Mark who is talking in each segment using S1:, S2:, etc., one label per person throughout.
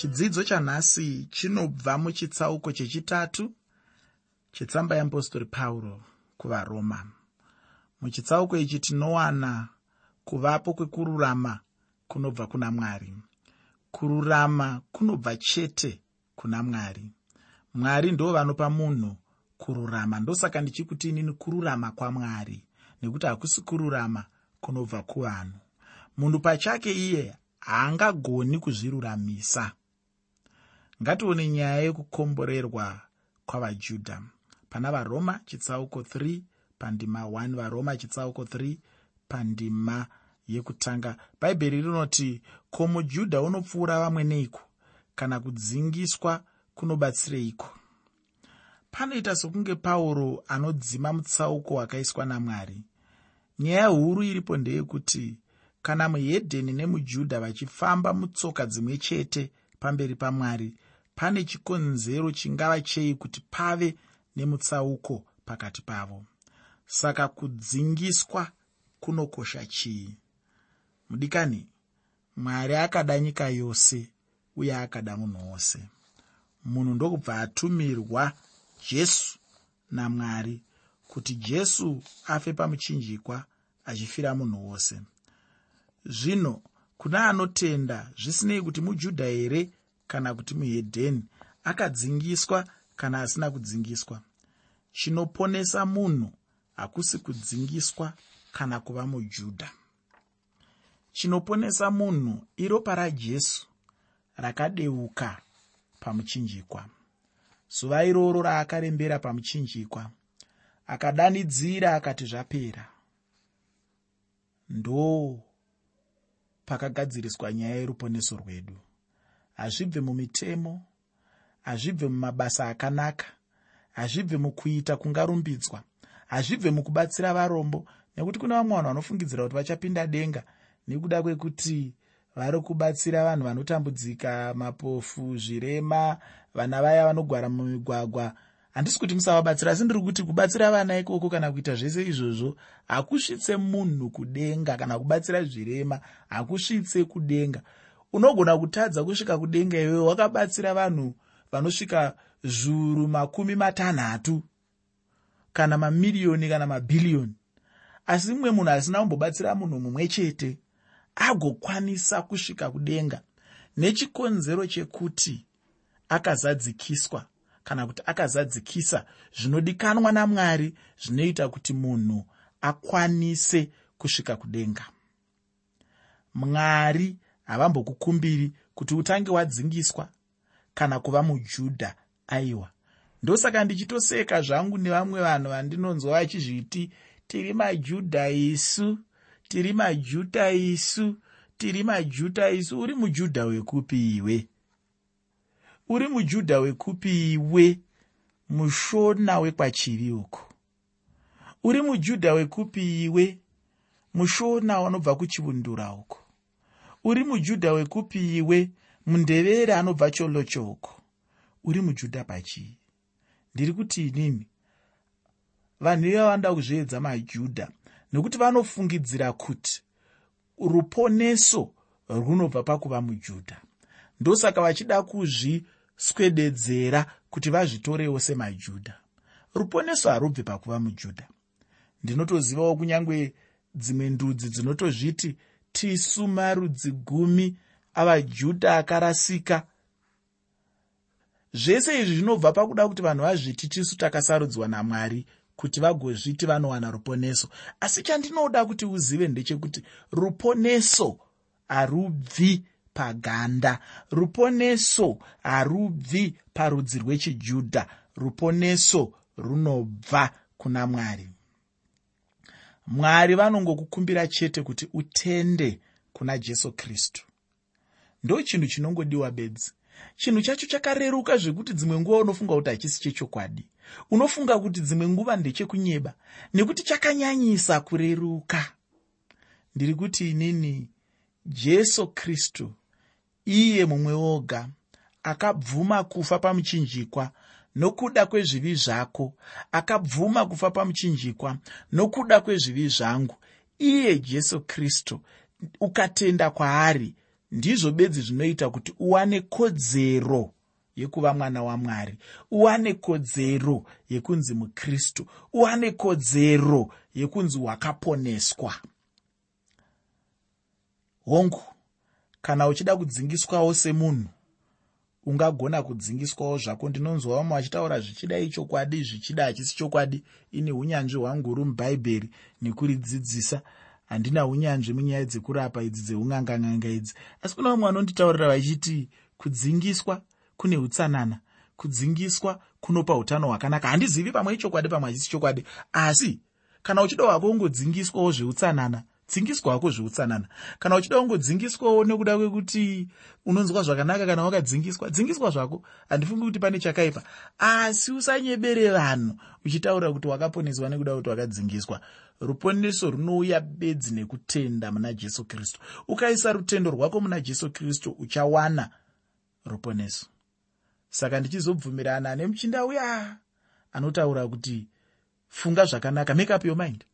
S1: chidzidzo chanhasi chinobva muchitsauko chechitatu chetsamba yeapostori pauro kuvaroma. Muchitsauko ichi tinowana kuvapo kwekururama kunobva kuna mwari. Kururama kunobva chete kuna mwari. Mwari ndo vanopa munhu kururama. Ndosaka ndichikuti inini kururama kwamwari nekuti hakusi kururama kunobva kuvanhu. Munhu pachake iye haangagoni kuzviruramisa ngatione nyaya yekukomborerwa kwavajudha. Pana varoma chitsauko 3 pandima 1 varoma chitsauko 3 pandima yekutanga. Bhaibheri rinoti ko mujudha unopfuura vamwe neiko? Kana kudzingiswa kunobatsireiko? Panoita sokunge pauro anodzima mutsauko wakaiswa namwari. Nyaya huru iripo ndeyekuti kana muhedheni nemujudha vachifamba mutsoka dzimwe chete pamberi pamwari pane chikonzero chingava chei kuti pave nemutsauko pakati pavo. Saka kudzingiswa kunokosha chii? Mudikani mwari akada nyika yose uye akada munhu wose. Munhu ndokubva atumirwa jesu namwari kuti jesu afe pamuchinjikwa achifira munhu wose. Zvino kuna anotenda zvisinei kuti mujudha here kana kuti muhedheni akadzingiswa kana asina kudzingiswa. Chinoponesa munhu hakusi kudzingiswa kana kuva mujudha. Chinoponesa munhu iropa rajesu rakadeuka pamuchinjikwa. Zuva iroro raakarembera pamuchinjikwa akadanidzira akati zvapera. Ndo pakagadziriswa nyaya yeruponeso rwedu hazvibve mumitemo hazvibve mumabasa akanaka hazvibve mukuita kungarumbidzwa hazvibve mukubatsira varombo. Nekuti kuna vamwe vanhu vanofungidzira kuti vachapinda denga nekuda kwekuti vari kubatsira vanhu vanotambudzika mapofu zvirema vana vaya vanogwara mumigwagwa. Handisi kuti musavabatsira asi ndiri kuti kubatsira vana ikoko kana kuita zvese izvozvo hakusvitse munhu kudenga kana kubatsira zvirema hakusvitse kudenga unogona kutadza kusvika kudenga iyoyo wakabatsira vanhu vanosvika zviuru makumi matanhatu kana mamiriyoni kana mabhiriyoni asi mumwe munhu asina kumbobatsira munhu mumwe chete agokwanisa kusvika kudenga. Nechikonzero chekuti akazadzikiswa kana kuti akazadzikisa zvinodikanwa namwari zvinoita kuti munhu akwanise kusvika kudenga. Mwari havambokukumbiri kuti utange wadzingiswa kana kuva mujudha aiwa. Ndosaka ndichitoseka zvangu nevamwe vanhu vandinonzwa vachizviti tiri majudha isu tiri majuta isu tiri majuta isu uri mujudha wekupi iwe? Uri mujudha wekupi iwe mushona wekwachiri uko? Uri mujudha wekupi iwe mushona wanobva kuchivundura uko uri mujudha wekupi iwe mundevere anobva cholochoko uri mujudha pachii ndiri kuti inini vanhu iva vanoda kuzviedza majudha nekuti vanofungidzira kuti ruponeso runobva pakuva mujudha ndosaka vachida kuzviswededzera kuti vazvitorewo semajudha ruponeso harubve pakuva mujudha ndinotozivawo kunyange dzimwe ndudzi dzinotozviti tisu marudzi gumi avajudha akarasika. Zvese izvi zvinobva pakuda kuti vanhu vazviti tisu takasarudzwa namwari kuti vagozviti vanowana ruponeso. Asi chandinoda kuti uzive ndechekuti ruponeso harubvi paganda. Ruponeso harubvi parudzi rwechijudha ruponeso runobva kuna mwari mwari vanongokukumbira chete kuti utende kuna jesu kristu. Ndo chinhu chinongodiwa bedzi. Chinhu chacho chakareruka zvekuti dzimwe nguva unofunga kuti hachisi chechokwadi. Unofunga kuti dzimwe nguva ndechekunyeba nekuti chakanyanyisa kureruka. Ndiri kuti inini jesu kristu iye mumwe woga akabvuma kufa pamuchinjikwa nokuda kwezvivi zvako akabvuma kufa pamuchinjikwa nokuda kwezvivi zvangu. Iye jesu kristu ukatenda kwaari ndizvo bedzi zvinoita kuti uwane kodzero yekuva mwana wamwari uwane kodzero yekunzi mukristu uwane kodzero yekunzi wakaponeswa. Hongu kana uchida kudzingiswawo semunhu ungagona kudzingiswawo zvako. Ndinonzwa vamwe vachitaura zvichida ichokwadi zvichida hachisi chokwadi. Ine unyanzvi hwangu uri mubhaibheri nekuridzidzisa. Handina unyanzvi munyaya dzekurapa idzi dzeunganganganga idzi. Asi kuna vamwe vanonditaurira vachiti kudzingiswa kune utsanana kudzingiswa kunopa utano hwakanaka. Handizivi pamwe ichokwadi pamwe hachisi chokwadi. Asi kana uchida wako ungodzingiswawo zveutsanana dzingiswako zveutsanana. Kana uchida kungodzingiswawo nekuda kwekuti unonzwa zvakanaka kana wakadzingiswa dzingiswa zvako. Handifungi kuti pane chakaipa. Asi usanyebere vanhu uchitaura kuti wakaponeswa nekuda kwekuti wakadzingiswa. Ruponeso runouya bedzi nekutenda muna jesu kristu. Ukaisa rutendo rwako muna jesu kristu uchawana ruponeso. Saka ndichizobvumirana nemuchinda uya anotaura kuti funga zvakanaka make up your mind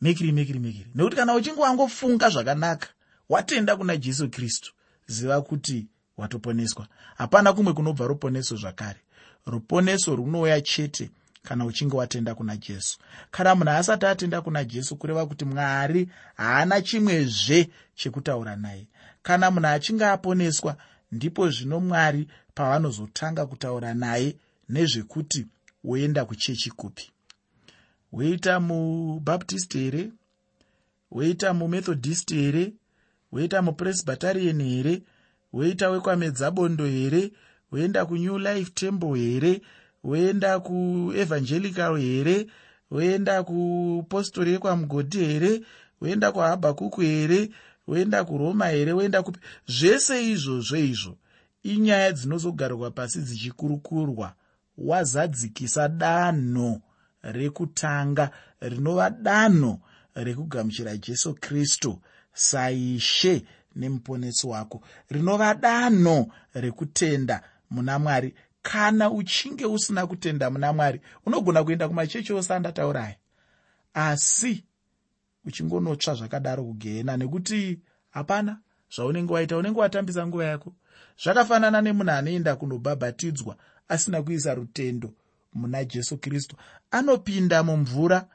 S1: mekiri mekiri mekiri nekuti kana uchinge wangofunga zvakanaka watenda kuna jesu kristu ziva kuti watoponeswa. Hapana kumwe kunobva ruponeso zvakare. Ruponeso runouya chete kana uchinge watenda kuna jesu. Kana munhu asati atenda kuna jesu kureva kuti mwari haana chimwezve chekutaura naye. Kana munhu achinge aponeswa ndipo zvino mwari pavanozotanga kutaura naye nezvekuti woenda kuchechi kupi woita mubaptist here woita mumethodist here woita mupresbytarian here woita wekwamedzabondo here woenda kunew life temple here woenda kuevangelical here woenda kupostori yekwamugodhi here woenda kuhabhakuku here woenda kuroma here woenda kupi zvese izvozvo izvo inyaya dzinozogarwa pasi dzichikurukurwa wazadzikisa danho rekutanga rinova danho rekugamuchira jesu kristu saishe nemuponesi wako. Rinova danho rekutenda muna mwari. Kana uchinge usina kutenda muna mwari unogona kuenda kumachechi ose andatauraya asi uchingonotsva zvakadaro kugehena nekuti hapana zvaunenge waita unenge watambisa nguva yako. Zvakafanana nemunhu anoenda kunobhabhatidzwa asina kuisa rutendo muna jesu kristu. Anopinda mumvura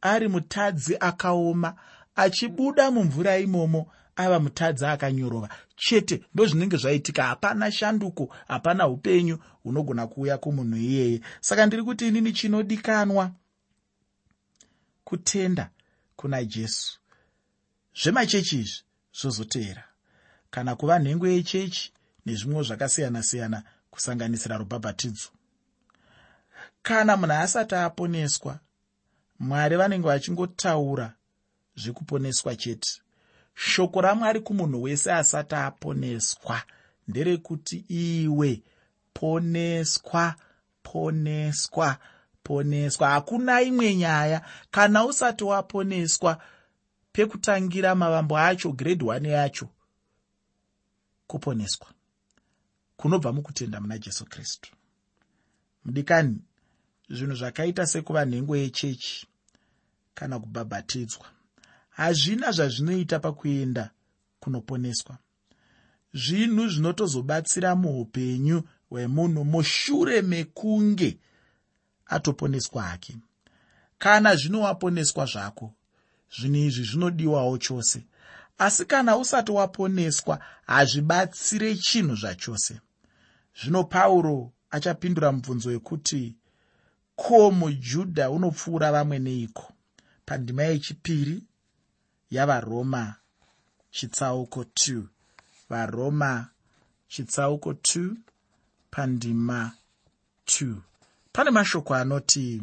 S1: ari mutadzi akaoma. Achibuda mumvura imomo ava mutadzi akanyorova. Chete ndozvinenge zvaitika. Hapana shanduko hapana upenyu hunogona kuuya kumunhu iyeye. Saka ndiri kuti inini chinodikanwa kutenda kuna jesu. Zvemachechi izvi zvozoteera kana kuva nhengo yechechi nezvimwewo zvakasiyana-siyana kusanganisira rubhabhatidzo kana munhu asati aponeswa mwari vanenge vachingotaura zvekuponeswa chete. Shoko ramwari kumunhu wese asati aponeswa nderekuti iwe poneswa poneswa poneswa. Hakuna imwe nyaya kana usati waponeswa pekutangira mavambo acho grade 1 yacho kuponeswa kunobva mukutenda muna jesu kristu. Mudikani zvinhu zvakaita sekuva nhengo yechechi kana kubhabhatidzwa. Hazvina zvazvinoita pakuenda kunoponeswa. Zvinhu zvinotozobatsira muupenyu hwemunhu mushure mekunge atoponeswa hake. Kana zvinowaponeswa zvako zvinhu izvi zvinodiwawo chose. Asi kana usati waponeswa hazvibatsire chinhu zvachose. Zvino pauro achapindura mubvunzo wekuti ko mujudha unopfuura vamwe neiko? Pandima yechipiri yavaroma chitsauko 2 varoma chitsauko 2 pandima 2 pane mashoko anoti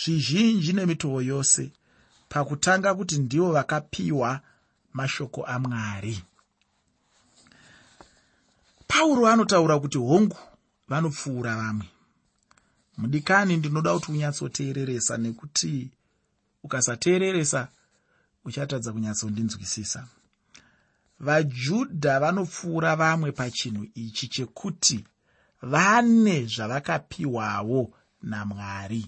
S1: zvizhinji nemitoo yose pakutanga kuti ndivo vakapiwa mashoko amwari pauro anotaura kuti hongu vanopfuura vamwe mudikani ndinoda kuti unyatsoteereresa nekuti ukasateereresa uchatadza kunyatsondinzwisisa. Vajudha vanopfuura vamwe pachinhu ichi chekuti vane zvavakapiwawo namwari.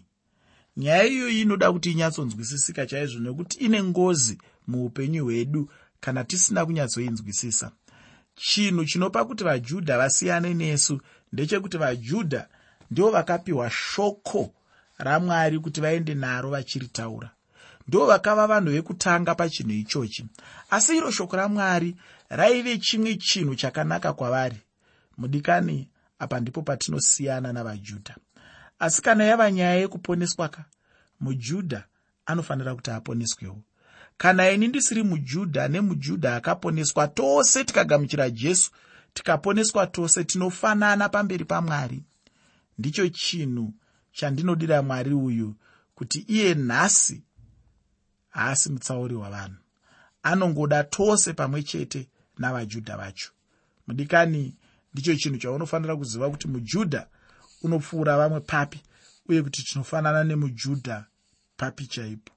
S1: Nyaya iyoyi inoda kuti inyatsonzwisisika chaizvo nekuti ine ngozi muupenyu hwedu kana tisina kunyatsoinzwisisa. Chinhu chinopa kuti vajudha vasiyane nesu ndechekuti vajudha ndo vakapiwa shoko ramwari kuti vaende naro vachiritaura. Ndo vakava vanhu vekutanga pachinhu ichochi. Asi iro shoko ramwari raive chimwe chinhu chakanaka kwavari. Mudikani apa ndipo patinosiyana navajudha. Asi kana yava nyaya yekuponeswa ka mujudha anofanira kuti aponeswewo. Kana ini ndisiri mujudha nemujudha akaponeswa tose tikagamuchira jesu tikaponeswa tose tinofanana pamberi pamwari ndicho chinhu chandinodira mwari uyu kuti iye nhasi haasi mutsauri wavanhu. Anongoda tose pamwe chete navajudha vacho. Mudikani ndicho chinhu chaunofanira kuziva kuti mujudha unopfuura vamwe papi uye kuti tinofanana nemujudha papi chaipo.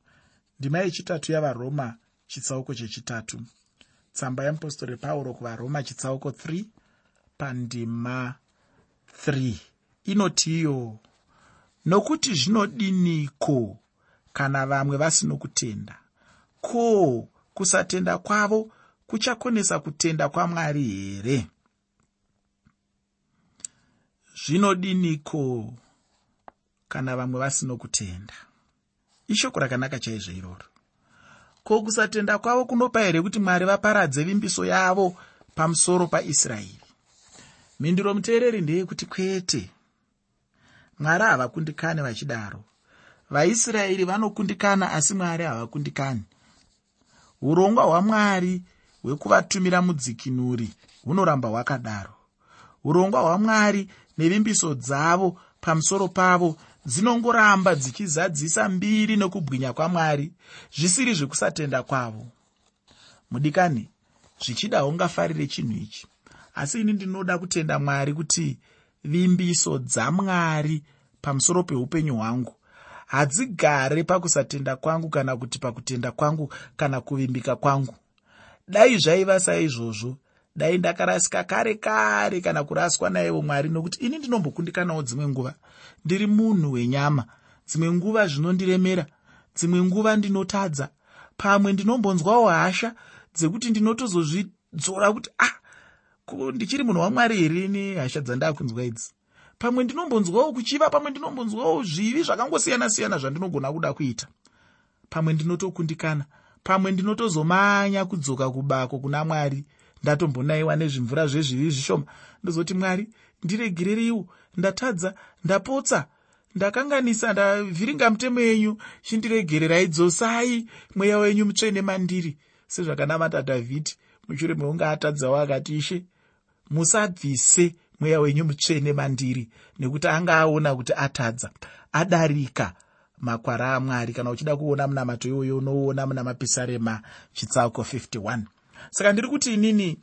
S1: Ndima yechitatu yavaroma chitsauko chechitatu. Tsamba yeapostori pauro kuvaroma chitsauko 3 pandima 3 inoti iyo nokuti zvinodiniko kana vamwe vasino kutenda? Ko kusatenda kwavo kuchakonesa kutenda kwamwari here? Zvinodiniko kana vamwe vasino kutenda? Ishoko rakanaka chaizvo iroro. Ko kusatenda kwavo kunopa here kuti mwari vaparadze vimbiso yavo pamusoro paisraeri? Mhinduro muteereri ndeyekuti kwete mwari havakundikani vachidaro. Vaisraeri vanokundikana asi mwari havakundikani. Urongwa hwamwari hwekuvatumira mudzikinuri hunoramba hwakadaro. Urongwa hwamwari nevimbiso dzavo pamusoro pavo dzinongoramba dzichizadzisa mbiri nokubwinya kwamwari zvisiri zvekusatenda kwavo. Mudikani zvichida ungafarire chinhu ichi. Asi ini ndinoda kutenda mwari kuti vimbiso dzamwari pamusoro peupenyu hwangu. Hadzigare pakusatenda kwangu kana kuti pakutenda kwangu kana kuvimbika kwangu. Dai zvaiva saizvozvo. Dai ndakarasika kare kare kana kuraswa naivo mwari nokuti ini ndinombokundikanawo dzimwe nguva. Ndiri munhu wenyama dzimwe nguva zvinondiremera dzimwe nguva ndinotadza. Pamwe ndinombonzwawo hasha dzekuti ndinotozozvidzora kuti ah ndichiri munhu wamwari here? Ni hasha dzandakunzwa idzi. Pamwe ndinombonzwawo kuchiva pamwe ndinombonzwawo zvivi zvakangosiyana-siyana zvandinogona kuda kuita. Pamwe ndinotokundikana pamwe ndinotozomanya kudzoka kubako kuna mwari. Ndatombonayiwa nezvimvura zvezvivi zvishoma. Ndozoti mwari ndiregereriwo ndatadza ndapotsa ndakanganisa ndavhiringa mutemo yenyu. Chindiregererai dzosai mweya wenyu mutsvene mandiri. Sezvakanamata dhavhidhi mushure meunge atadzawo akati ishe musabvise mweya wenyu mutsvene mandiri nekuti anga aona kuti atadza. Adarika makwara amwari kana uchida kuona munamato iwoyo unouona muna mapisarema chitsauko 51 saka ndiri kuti inini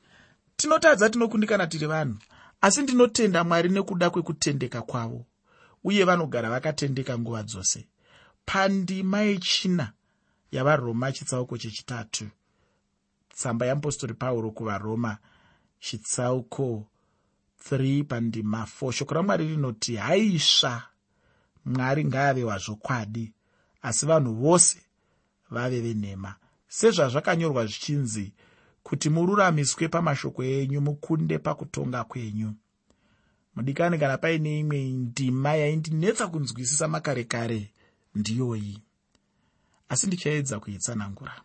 S1: tinotadza tinokundikana tiri vanhu? Asi ndinotenda mwari nekuda kwekutendeka kwavo uye vanogara vakatendeka nguva dzose. Pandima yechina yavaroma chitsauko chechitatu. Tsamba yeapostori pauro kuvaroma chitsauko 3 pandima 4 shoko ramwari rinoti haisva mwari ngaave wazvokwadi asi vanhu vose vave venhema. Sezvazvakanyorwa zvichinzi kuti mururamiswe pamashoko enyu mukunde pakutonga kwenyu. Mudikani kana paine imwe ndima yaindinetsa kunzwisisa makare kare ndiyoyi. Asi ndichaedza kuitsanangura.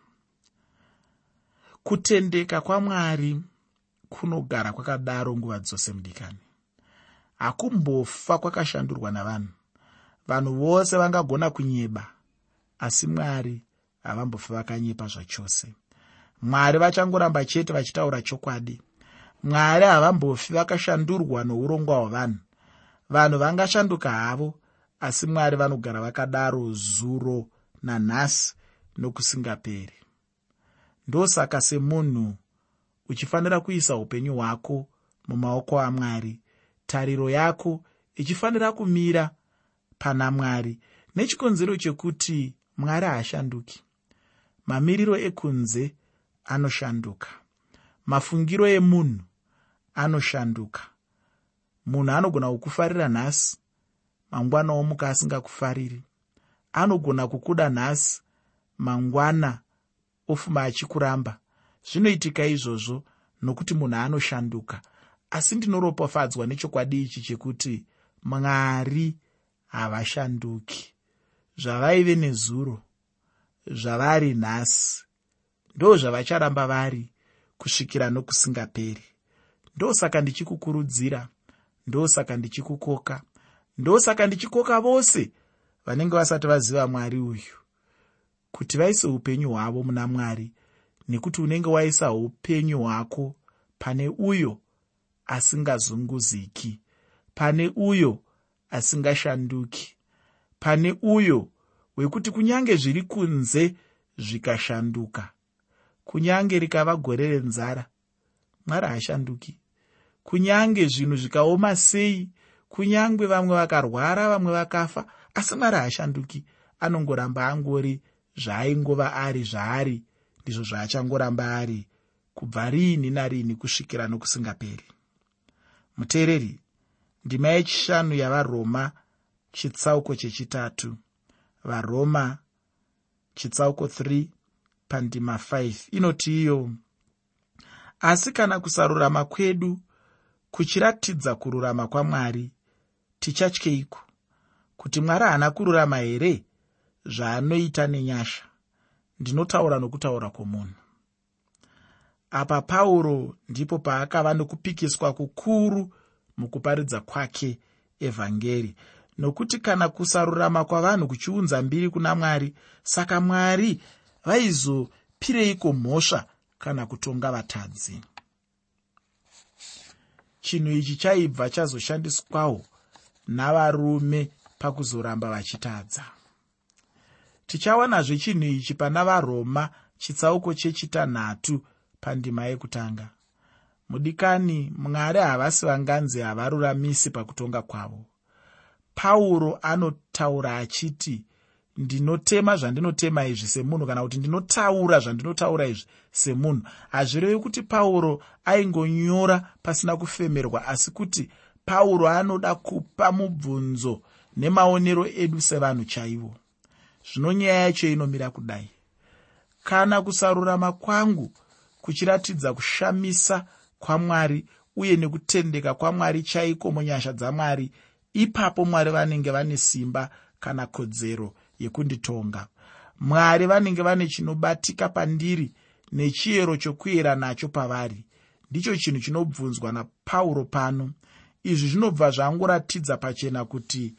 S1: Kutendeka kwamwari kunogara kwakadaro nguva dzose mudikani. Hakumbofa kwakashandurwa navanhu. Vanhu vose vangagona kunyeba asi mwari havambofi vakanyepa zvachose. Mwari vachangoramba chete vachitaura chokwadi. Mwari havambofi vakashandurwa nourongwa hwavanhu. Vanhu vangashanduka havo asi mwari vanogara vakadaro zuro nanhasi nokusingaperi. Ndosaka semunhu uchifanira kuisa upenyu hwako mumaoko amwari. Tariro yako ichifanira kumira pana mwari nechikonzero chekuti mwari haashanduki. Mamiriro ekunze anoshanduka. Mafungiro emunhu anoshanduka. Munhu anogona kukufarira nhasi mangwana omuka asingakufariri. Anogona kukuda nhasi mangwana ofuma achikuramba zvinoitika izvozvo nokuti munhu anoshanduka. Asi ndinoropafadzwa nechokwadi ichi chekuti mwari havashanduki. Zvavaive nezuro zvavari nhasi. Ndo zvavacharamba vari kusvikira nokusingaperi. Ndosaka ndichikukurudzira ndosaka ndichikukoka ndosaka ndichikoka vose vanenge vasati vaziva mwari uyu kuti vaise upenyu hwavo muna mwari nekuti unenge waisa upenyu hwako pane uyo asingazunguziki pane uyo asingashanduki pane uyo wekuti kunyange zviri kunze zvikashanduka kunyange rikava gore renzara mwari hashanduki kunyange zvinhu zvikaoma sei kunyange vamwe vakarwara vamwe vakafa asi mwari hashanduki anongoramba angori zvaaingova ari zvaari ndizvo zvaachangoramba ari kubva riini nariini kusvikira nokusingaperi. Muteereri ndima yechishanu yavaroma chitsauko chechitatu. Varoma chitsauko 3 pandima 5 inoti iyo asi kana kusarurama kwedu kuchiratidza kururama kwamwari tichatyeiko kuti mwari haana kururama here? Zvaanoita nenyasha ndinotaura nokutaura kwomunhu. Apa pauro ndipo paakava nokupikiswa kukuru mukuparidza kwake evhangeri. Nokuti kana kusarurama kwavanhu kuchiunza mbiri kuna mwari saka mwari vaizopireiko mhosva kana kutonga vatadzi? Chinhu ichi chaibva chazoshandiswawo navarume pakuzoramba vachitadza tichawanazve chinhu ichi pana varoma chitsauko chechitanhatu pandima yekutanga. Mudikani mwari havasi vanganzi havaruramisi pakutonga kwavo. Pauro anotaura achiti ndinotema zvandinotema izvi semunhu kana kuti ndinotaura zvandinotaura izvi semunhu. Hazvirevi kuti pauro aingonyora pasina kufemerwa asi kuti pauro anoda kupa mubvunzo nemaonero edu sevanhu chaivo zvino nyaya yacho inomira kudai. Kana kusarurama kwangu kuchiratidza kushamisa kwamwari uye nekutendeka kwamwari chaiko munyasha dzamwari ipapo mwari vanenge vane simba kana kodzero yekunditonga. Mwari vanenge vane chinobatika pandiri nechiyero chokuyera nacho pavari. Ndicho chinhu chinobvunzwa napauro pano. Izvi zvinobva zvangoratidza pachena kuti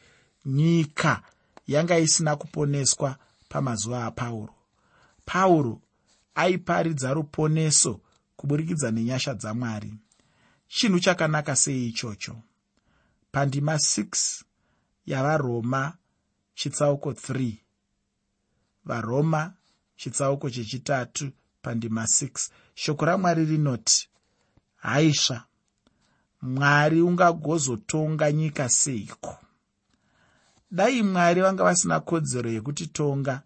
S1: nyika yanga isina kuponeswa pamazuva apauro. Pauro aiparidza ruponeso kuburikidza nenyasha dzamwari. Chinhu chakanaka sei ichocho? Pandima 6 yavaroma chitsauko 3 varoma chitsauko chechitatu pandima 6 shoko ramwari rinoti haisva mwari ungagozotonga nyika seiko dai mwari vanga vasina kodzero yekutitonga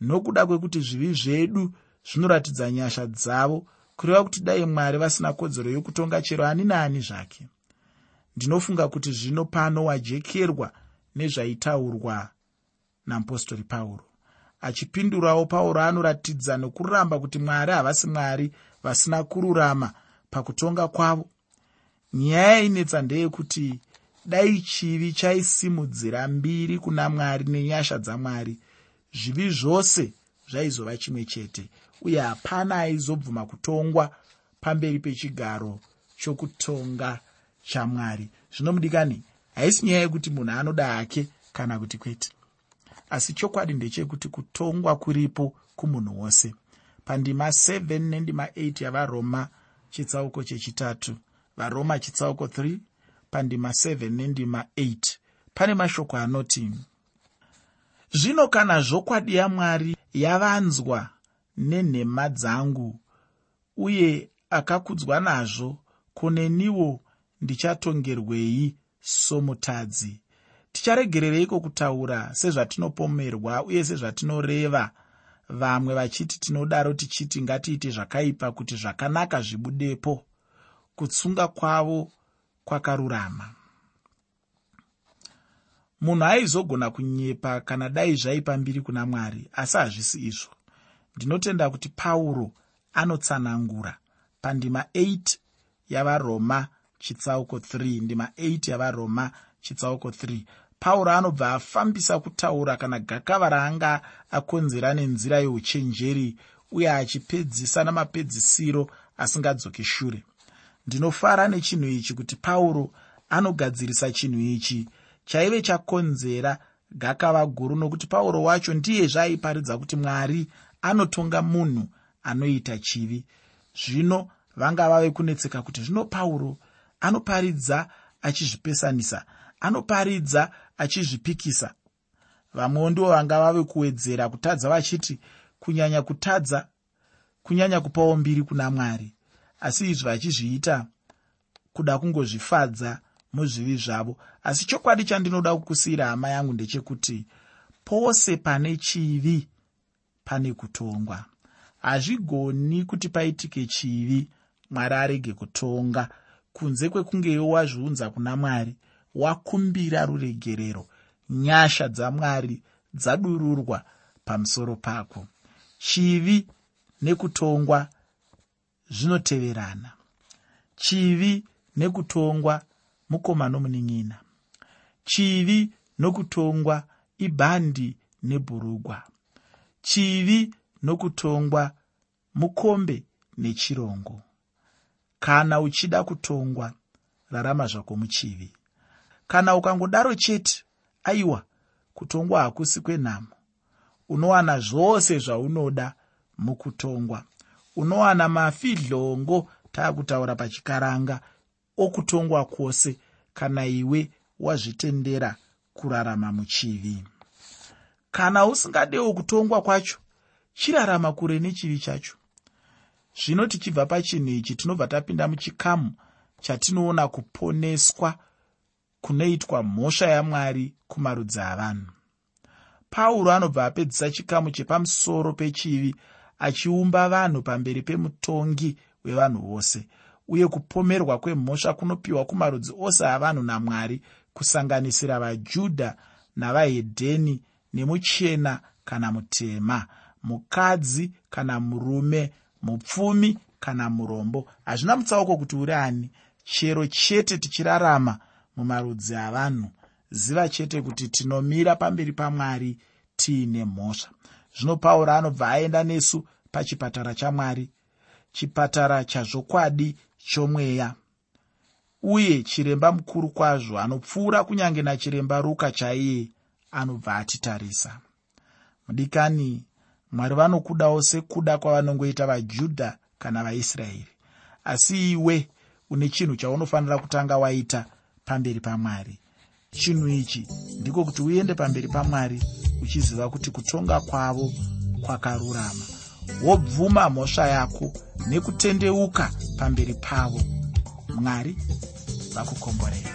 S1: nokuda kwekuti zvivi zvedu zvinoratidza nyasha dzavo kureva kuti dai mwari vasina kodzero yokutonga chero ani naani zvake. Ndinofunga kuti zvino pano wajekerwa nezvaitaurwa namupostori pauro. Achipindurawo pauro anoratidza nokuramba kuti mwari havasi mwari vasina kururama pakutonga kwavo. Nyaya yainetsa ndeyekuti dai chivi chaisimudzira mbiri kuna mwari nenyasha dzamwari zvivi zvose zvaizova chimwe chete uye hapana aizobvuma kutongwa pamberi pechigaro chokutonga chamwari zvino mudikani haisi nyaya yekuti munhu anoda hake kana kuti kwete. Asi chokwadi ndechekuti kutongwa kuripo kumunhu wose. Pandima 7 nendima 8 yavaroma chitsauko chechitatu varoma chitsauko 3 pandima 7 nendima 8 pane mashoko anoti zvino kana zvokwadi yamwari yavanzwa nenhema dzangu uye akakudzwa nazvo kuneniwo ndichatongerwei somutadzi. Ticharegerereiko kutaura sezvatinopomerwa uye sezvatinoreva? Vamwe vachiti tinodaro tichiti ngatiite zvakaipa kuti zvakanaka zvibudepo kutsunga kwavo kwakarurama. Munhu aizogona kunyepa kana dai zvaipa mbiri kuna mwari asi hazvisi izvo. Ndinotenda kuti pauro anotsanangura pandima 8 yavaroma chitsauko 3 ndima 8 yavaroma chitsauko 3 pauro anobva afambisa kutaura kana gakava raanga akonzera nenzira yeuchenjeri uye achipedzisa namapedzisiro asingadzoki shure ndinofara nechinhu ichi kuti pauro anogadzirisa chinhu ichi. Chaive chakonzera gakava guru nokuti pauro wacho ndiye zvaaiparidza kuti mwari anotonga munhu anoita chivi. Zvino vanga vave kunetseka kuti zvino pauro anoparidza achizvipesanisa anoparidza achizvipikisa. Vamwewo ndivo vanga vave kuwedzera kutadza vachiti kunyanya kutadza kunyanya kupawo mbiri kuna mwari asi izvi vachizviita kuda kungozvifadza muzvivi zvavo. Asi chokwadi chandinoda kukusiyira hama yangu ndechekuti pose pane chivi pane kutongwa. Hazvigoni kuti paitike chivi mwari arege kutonga. Kunze kwekungewo wazviunza kuna mwari wakumbira ruregerero. Nyasha dzamwari dzadururwa pamusoro pako. Chivi nekutongwa zvinoteverana. Chivi nekutongwa mukoma nomunin'ina chivi nokutongwa ibhandi nebhurugwa. Chivi nokutongwa mukombe nechirongo kana uchida kutongwa rarama zvako muchivi. Kana ukangodaro chete aiwa kutongwa hakusi kwenhamo. Unowana zvose zvaunoda mukutongwa unowana mafidhlongo taakutaura pachikaranga okutongwa kwose kana iwe wazvitendera kurarama muchivi. Kana usingadewo kutongwa kwacho chirarama kure nechivi chacho. Zvino tichibva pachinhu ichi tinobva tapinda muchikamu chatinoona kuponeswa kunoitwa mhosva yamwari kumarudzi avanhu. Pauro anobva apedzisa chikamu chepamusoro pechivi achiumba vanhu pamberi pemutongi wevanhu vose. Uye kupomerwa kwemhosva kunopiwa kumarudzi ose avanhu namwari kusanganisira vajudha navahedheni nemuchena kana mutema mukadzi kana murume mupfumi kana murombo. Hazvina mutsauko kuti uri ani. Chero chete tichirarama mumarudzi avanhu. Ziva chete kuti tinomira pamberi pamwari tiine mhosva zvino pauro anobva aenda nesu pachipatara chamwari chipatara chazvokwadi chomweya. Uye chiremba mukuru kwazvo anopfuura kunyange nachiremba ruka chaiye anobva atitarisa. Mudikani mwari vanokudawo sekuda kwavanongoita vajudha kana vaisraeri. Asi iwe une chinhu chaunofanira kutanga waita pamberi pamwari chinhu ichi ndiko kuti uende pamberi pamwari uchiziva kuti kutonga kwavo kwakarurama. Wobvuma mhosva yako nekutendeuka pamberi pavo. Mwari vakukomborera